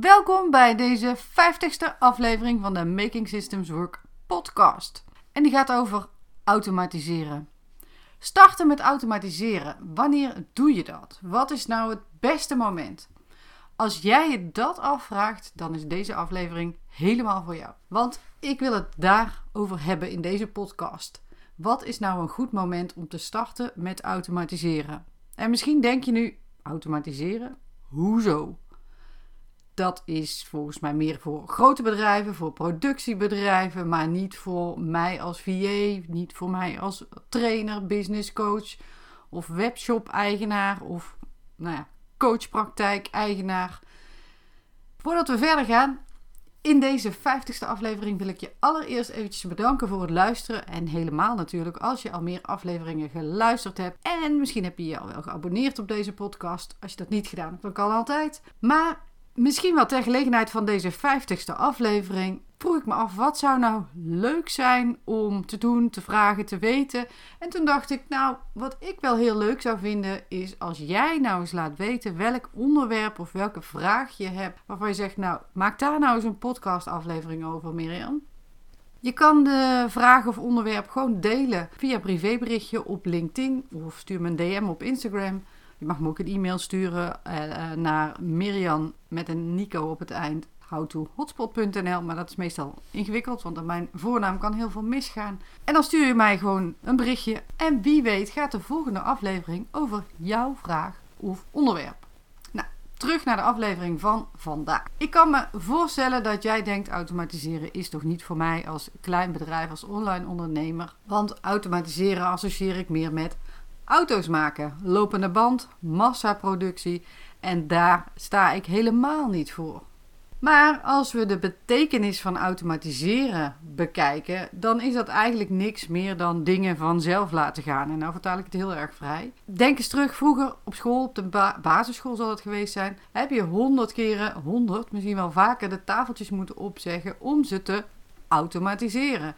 Welkom bij deze 50ste aflevering van de Making Systems Work podcast. En die gaat over automatiseren. Starten met automatiseren. Wanneer doe je dat? Wat is nou het beste moment? Als jij je dat afvraagt, dan is deze aflevering helemaal voor jou. Want ik wil het daarover hebben in deze podcast. Wat is nou een goed moment om te starten met automatiseren? En misschien denk je nu: automatiseren? Hoezo? Dat is volgens mij meer voor grote bedrijven, voor productiebedrijven, maar niet voor mij als VA, niet voor mij als trainer, business coach of webshop-eigenaar of nou ja, coachpraktijk-eigenaar. Voordat we verder gaan, in deze 50ste aflevering wil ik je allereerst eventjes bedanken voor het luisteren. En helemaal natuurlijk als je al meer afleveringen geluisterd hebt. En misschien heb je je al wel geabonneerd op deze podcast. Als je dat niet gedaan hebt, dan kan altijd. Maar Misschien wel ter gelegenheid van deze 50ste aflevering vroeg ik me af wat zou nou leuk zijn om te doen, te vragen, te weten. En toen dacht ik, nou, wat ik wel heel leuk zou vinden is als jij nou eens laat weten welk onderwerp of welke vraag je hebt waarvan je zegt, nou, maak daar nou eens een podcastaflevering over, Mirjam. Je kan de vraag of onderwerp gewoon delen via privéberichtje op LinkedIn of stuur me een DM op Instagram. Je mag me ook een e-mail sturen uh, naar Mirjan met een Nico op het eind. hotspot.nl, maar dat is meestal ingewikkeld, want mijn voornaam kan heel veel misgaan. En dan stuur je mij gewoon een berichtje. En wie weet gaat de volgende aflevering over jouw vraag of onderwerp. Nou, terug naar de aflevering van vandaag. Ik kan me voorstellen dat jij denkt: automatiseren is toch niet voor mij als klein bedrijf, als online ondernemer. Want automatiseren associeer ik meer met auto's maken, lopende band, massaproductie en daar sta ik helemaal niet voor. Maar als we de betekenis van automatiseren bekijken, dan is dat eigenlijk niks meer dan dingen vanzelf laten gaan. En nou vertaal ik het heel erg vrij. Denk eens terug, vroeger op school, op de basisschool zal het geweest zijn, heb je honderd keren, honderd, misschien wel vaker, de tafeltjes moeten opzeggen om ze te automatiseren.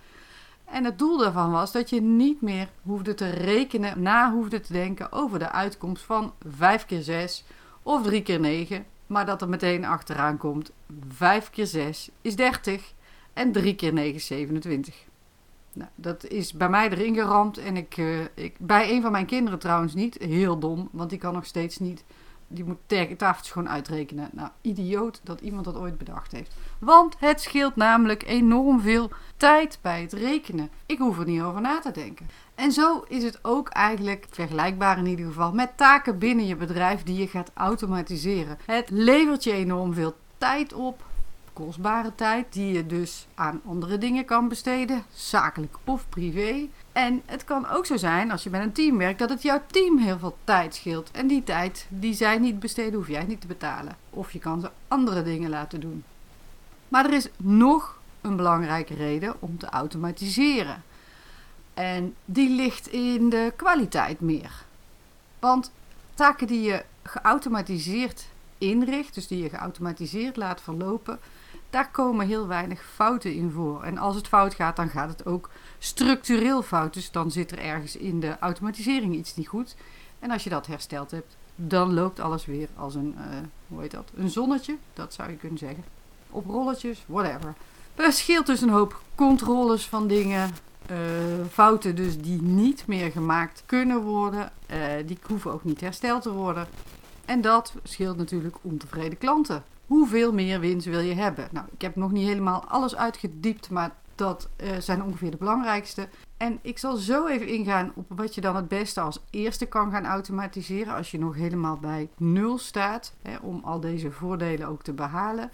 En het doel daarvan was dat je niet meer hoefde te rekenen, na hoefde te denken over de uitkomst van 5 keer 6 of 3 keer 9. Maar dat er meteen achteraan komt: 5 keer 6 is 30 en 3 keer 9 is 27. Nou, dat is bij mij erin geramd. En ik, uh, ik, bij een van mijn kinderen trouwens niet. Heel dom, want die kan nog steeds niet die moet tafeltjes gewoon uitrekenen. Nou, idioot dat iemand dat ooit bedacht heeft. Want het scheelt namelijk enorm veel tijd bij het rekenen. Ik hoef er niet over na te denken. En zo is het ook eigenlijk vergelijkbaar in ieder geval met taken binnen je bedrijf die je gaat automatiseren. Het levert je enorm veel tijd op, kostbare tijd, die je dus aan andere dingen kan besteden, zakelijk of privé. En het kan ook zo zijn, als je met een team werkt, dat het jouw team heel veel tijd scheelt. En die tijd die zij niet besteden, hoef jij niet te betalen. Of je kan ze andere dingen laten doen. Maar er is nog een belangrijke reden om te automatiseren. En die ligt in de kwaliteit meer. Want taken die je geautomatiseerd inricht, dus die je geautomatiseerd laat verlopen, daar komen heel weinig fouten in voor. En als het fout gaat, dan gaat het ook structureel fout. Dus dan zit er ergens in de automatisering iets niet goed. En als je dat hersteld hebt, dan loopt alles weer als een, uh, hoe heet dat? Een zonnetje, dat zou je kunnen zeggen. Op rolletjes, whatever. Er scheelt dus een hoop controles van dingen. Uh, fouten dus die niet meer gemaakt kunnen worden. Uh, die hoeven ook niet hersteld te worden. En dat scheelt natuurlijk ontevreden klanten. Hoeveel meer winst wil je hebben? Nou, ik heb nog niet helemaal alles uitgediept, maar dat uh, zijn ongeveer de belangrijkste. En ik zal zo even ingaan op wat je dan het beste als eerste kan gaan automatiseren als je nog helemaal bij nul staat, hè, om al deze voordelen ook te behalen.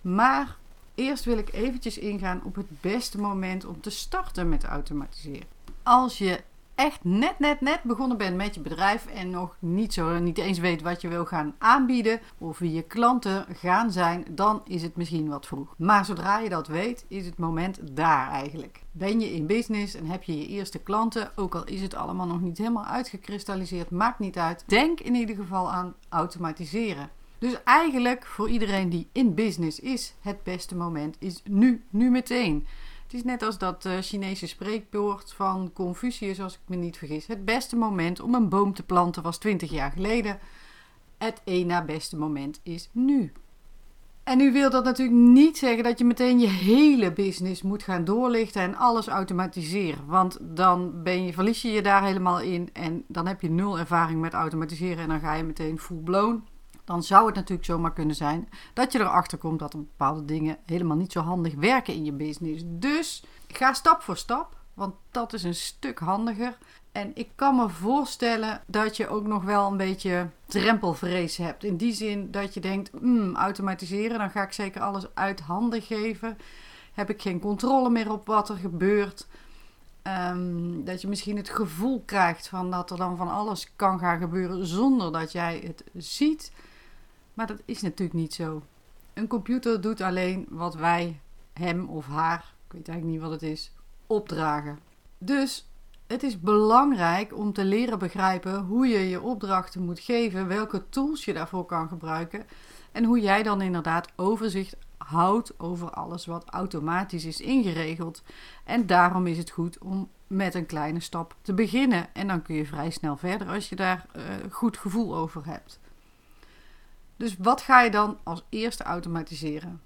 Maar eerst wil ik eventjes ingaan op het beste moment om te starten met automatiseren. Als je echt net, net, net begonnen bent met je bedrijf en nog niet zo, niet eens weet wat je wil gaan aanbieden of wie je klanten gaan zijn, dan is het misschien wat vroeg. Maar zodra je dat weet, is het moment daar eigenlijk. Ben je in business en heb je je eerste klanten, ook al is het allemaal nog niet helemaal uitgekristalliseerd, maakt niet uit. Denk in ieder geval aan automatiseren. Dus eigenlijk voor iedereen die in business is, het beste moment is nu, nu meteen. Het is net als dat uh, Chinese spreekwoord van Confucius, als ik me niet vergis. Het beste moment om een boom te planten was 20 jaar geleden. Het één na beste moment is nu. En nu wil dat natuurlijk niet zeggen dat je meteen je hele business moet gaan doorlichten en alles automatiseren. Want dan ben je, verlies je je daar helemaal in en dan heb je nul ervaring met automatiseren en dan ga je meteen full blown. Dan zou het natuurlijk zomaar kunnen zijn dat je erachter komt dat er bepaalde dingen helemaal niet zo handig werken in je business. Dus ga stap voor stap, want dat is een stuk handiger. En ik kan me voorstellen dat je ook nog wel een beetje drempelvrees hebt. In die zin dat je denkt, hmm, automatiseren, dan ga ik zeker alles uit handen geven. Heb ik geen controle meer op wat er gebeurt. Ehm, dat je misschien het gevoel krijgt van dat er dan van alles kan gaan gebeuren zonder dat jij het ziet. Maar dat is natuurlijk niet zo. Een computer doet alleen wat wij hem of haar, ik weet eigenlijk niet wat het is, opdragen. Dus het is belangrijk om te leren begrijpen hoe je je opdrachten moet geven, welke tools je daarvoor kan gebruiken en hoe jij dan inderdaad overzicht houdt over alles wat automatisch is ingeregeld. En daarom is het goed om met een kleine stap te beginnen en dan kun je vrij snel verder als je daar uh, goed gevoel over hebt. Dus wat ga je dan als eerste automatiseren?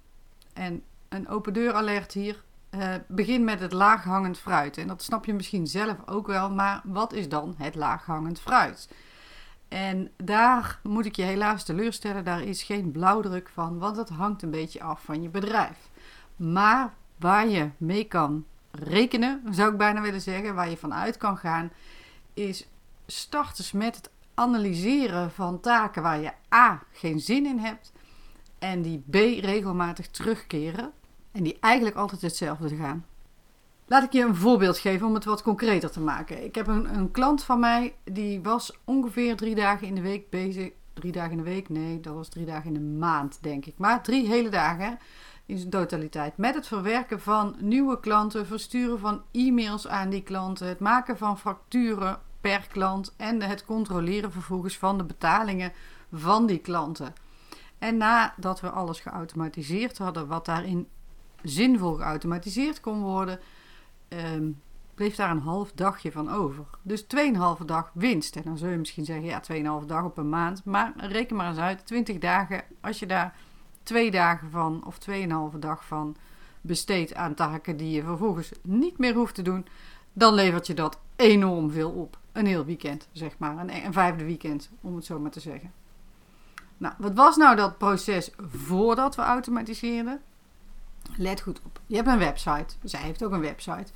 En een open deur alert hier uh, begin met het laaghangend fruit. En dat snap je misschien zelf ook wel, maar wat is dan het laaghangend fruit? En daar moet ik je helaas teleurstellen, daar is geen blauwdruk van, want dat hangt een beetje af van je bedrijf. Maar waar je mee kan rekenen, zou ik bijna willen zeggen, waar je vanuit kan gaan, is start eens met het analyseren van taken waar je A geen zin in hebt en die B regelmatig terugkeren en die eigenlijk altijd hetzelfde gaan. Laat ik je een voorbeeld geven om het wat concreter te maken. Ik heb een, een klant van mij die was ongeveer drie dagen in de week bezig. Drie dagen in de week? Nee, dat was drie dagen in de maand, denk ik. Maar drie hele dagen in zijn totaliteit. Met het verwerken van nieuwe klanten, versturen van e-mails aan die klanten, het maken van facturen per klant en het controleren vervolgens van de betalingen van die klanten. En nadat we alles geautomatiseerd hadden, wat daarin zinvol geautomatiseerd kon worden, ehm, bleef daar een half dagje van over. Dus 2,5 dag winst. En dan zul je misschien zeggen, ja, 2,5 dag op een maand. Maar reken maar eens uit, 20 dagen, als je daar twee dagen van of 2,5 dag van besteedt aan taken die je vervolgens niet meer hoeft te doen, dan levert je dat enorm veel op. Een heel weekend, zeg maar. Een, een vijfde weekend, om het zo maar te zeggen. Nou, wat was nou dat proces voordat we automatiseerden? Let goed op. Je hebt een website. Zij heeft ook een website.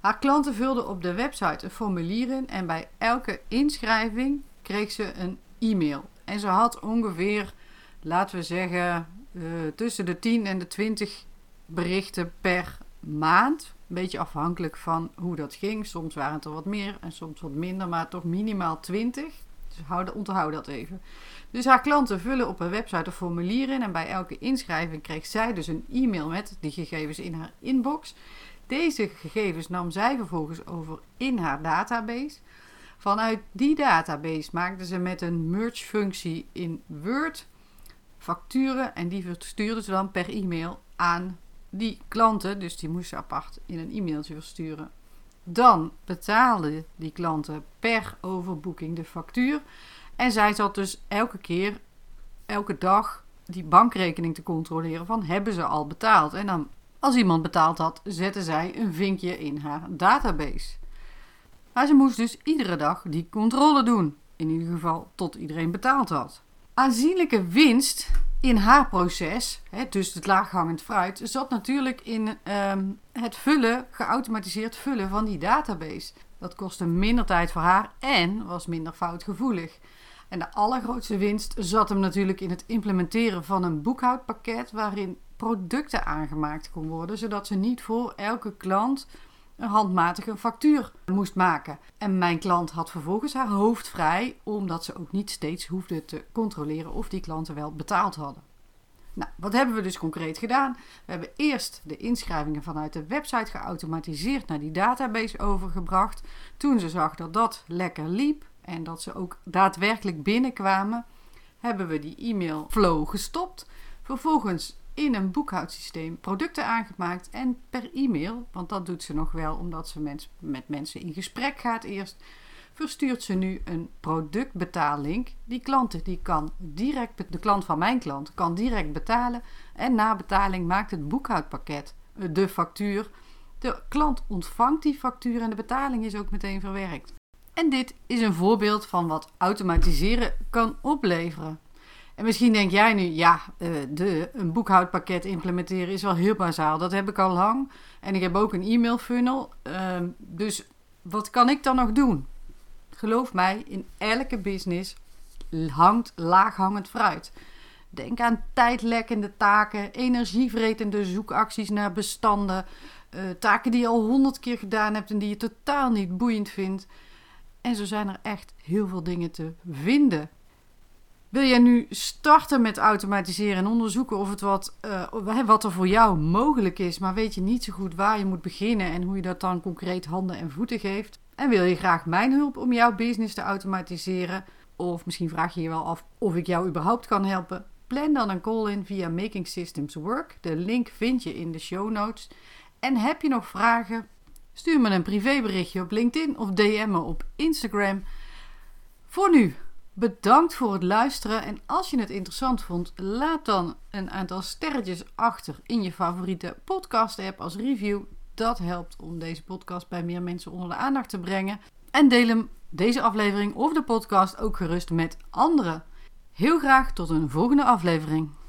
Haar klanten vulden op de website een formulier in en bij elke inschrijving kreeg ze een e-mail. En ze had ongeveer, laten we zeggen, uh, tussen de 10 en de 20 berichten per maand. Beetje afhankelijk van hoe dat ging. Soms waren het er wat meer en soms wat minder, maar toch minimaal 20. Dus houd, onthoud dat even. Dus haar klanten vullen op een website een formulier in en bij elke inschrijving kreeg zij dus een e-mail met die gegevens in haar inbox. Deze gegevens nam zij vervolgens over in haar database. Vanuit die database maakte ze met een merge functie in Word facturen en die verstuurde ze dan per e-mail aan die klanten. Dus die moesten apart in een e-mailtje versturen. Dan betaalden die klanten per overboeking de factuur. En zij zat dus elke keer, elke dag, die bankrekening te controleren van hebben ze al betaald. En dan, als iemand betaald had, zette zij een vinkje in haar database. Maar ze moest dus iedere dag die controle doen. In ieder geval tot iedereen betaald had. Aanzienlijke winst in haar proces, hè, dus het laaghangend fruit, zat natuurlijk in ehm, het vullen, geautomatiseerd vullen van die database. Dat kostte minder tijd voor haar en was minder foutgevoelig. En de allergrootste winst zat hem natuurlijk in het implementeren van een boekhoudpakket waarin producten aangemaakt kon worden, zodat ze niet voor elke klant een handmatige factuur moest maken. En mijn klant had vervolgens haar hoofd vrij, omdat ze ook niet steeds hoefde te controleren of die klanten wel betaald hadden. Nou, wat hebben we dus concreet gedaan? We hebben eerst de inschrijvingen vanuit de website geautomatiseerd naar die database overgebracht. Toen ze zag dat dat lekker liep, en dat ze ook daadwerkelijk binnenkwamen, hebben we die e-mail flow gestopt. Vervolgens in een boekhoudsysteem producten aangemaakt en per e-mail, want dat doet ze nog wel omdat ze mens, met mensen in gesprek gaat eerst, verstuurt ze nu een productbetaallink. Die klant die kan direct, de klant van mijn klant kan direct betalen en na betaling maakt het boekhoudpakket de factuur. De klant ontvangt die factuur en de betaling is ook meteen verwerkt. En dit is een voorbeeld van wat automatiseren kan opleveren. En misschien denk jij nu, ja, eh, de, een boekhoudpakket implementeren is wel heel bazaal. Dat heb ik al lang. En ik heb ook een e-mail funnel. Ehm, dus wat kan ik dan nog doen? Geloof mij, in elke business hangt laaghangend fruit. Denk aan tijdlekkende taken, energievretende zoekacties naar bestanden, uh, taken die je al honderd keer gedaan hebt en die je totaal niet boeiend vindt. En zo zijn er echt heel veel dingen te vinden. Wil jij nu starten met automatiseren en onderzoeken of het wat, uh, wat er voor jou mogelijk is, maar weet je niet zo goed waar je moet beginnen en hoe je dat dan concreet handen en voeten geeft? En wil je graag mijn hulp om jouw business te automatiseren? Of misschien vraag je je wel af of ik jou überhaupt kan helpen? Plan dan een call in via Making Systems Work. De link vind je in de show notes. En heb je nog vragen? Stuur me een privéberichtje op LinkedIn of DM me op Instagram. Voor nu, bedankt voor het luisteren. En als je het interessant vond, laat dan een aantal sterretjes achter in je favoriete podcast-app als review. Dat helpt om deze podcast bij meer mensen onder de aandacht te brengen. En deel hem, deze aflevering of de podcast ook gerust met anderen. Heel graag tot een volgende aflevering.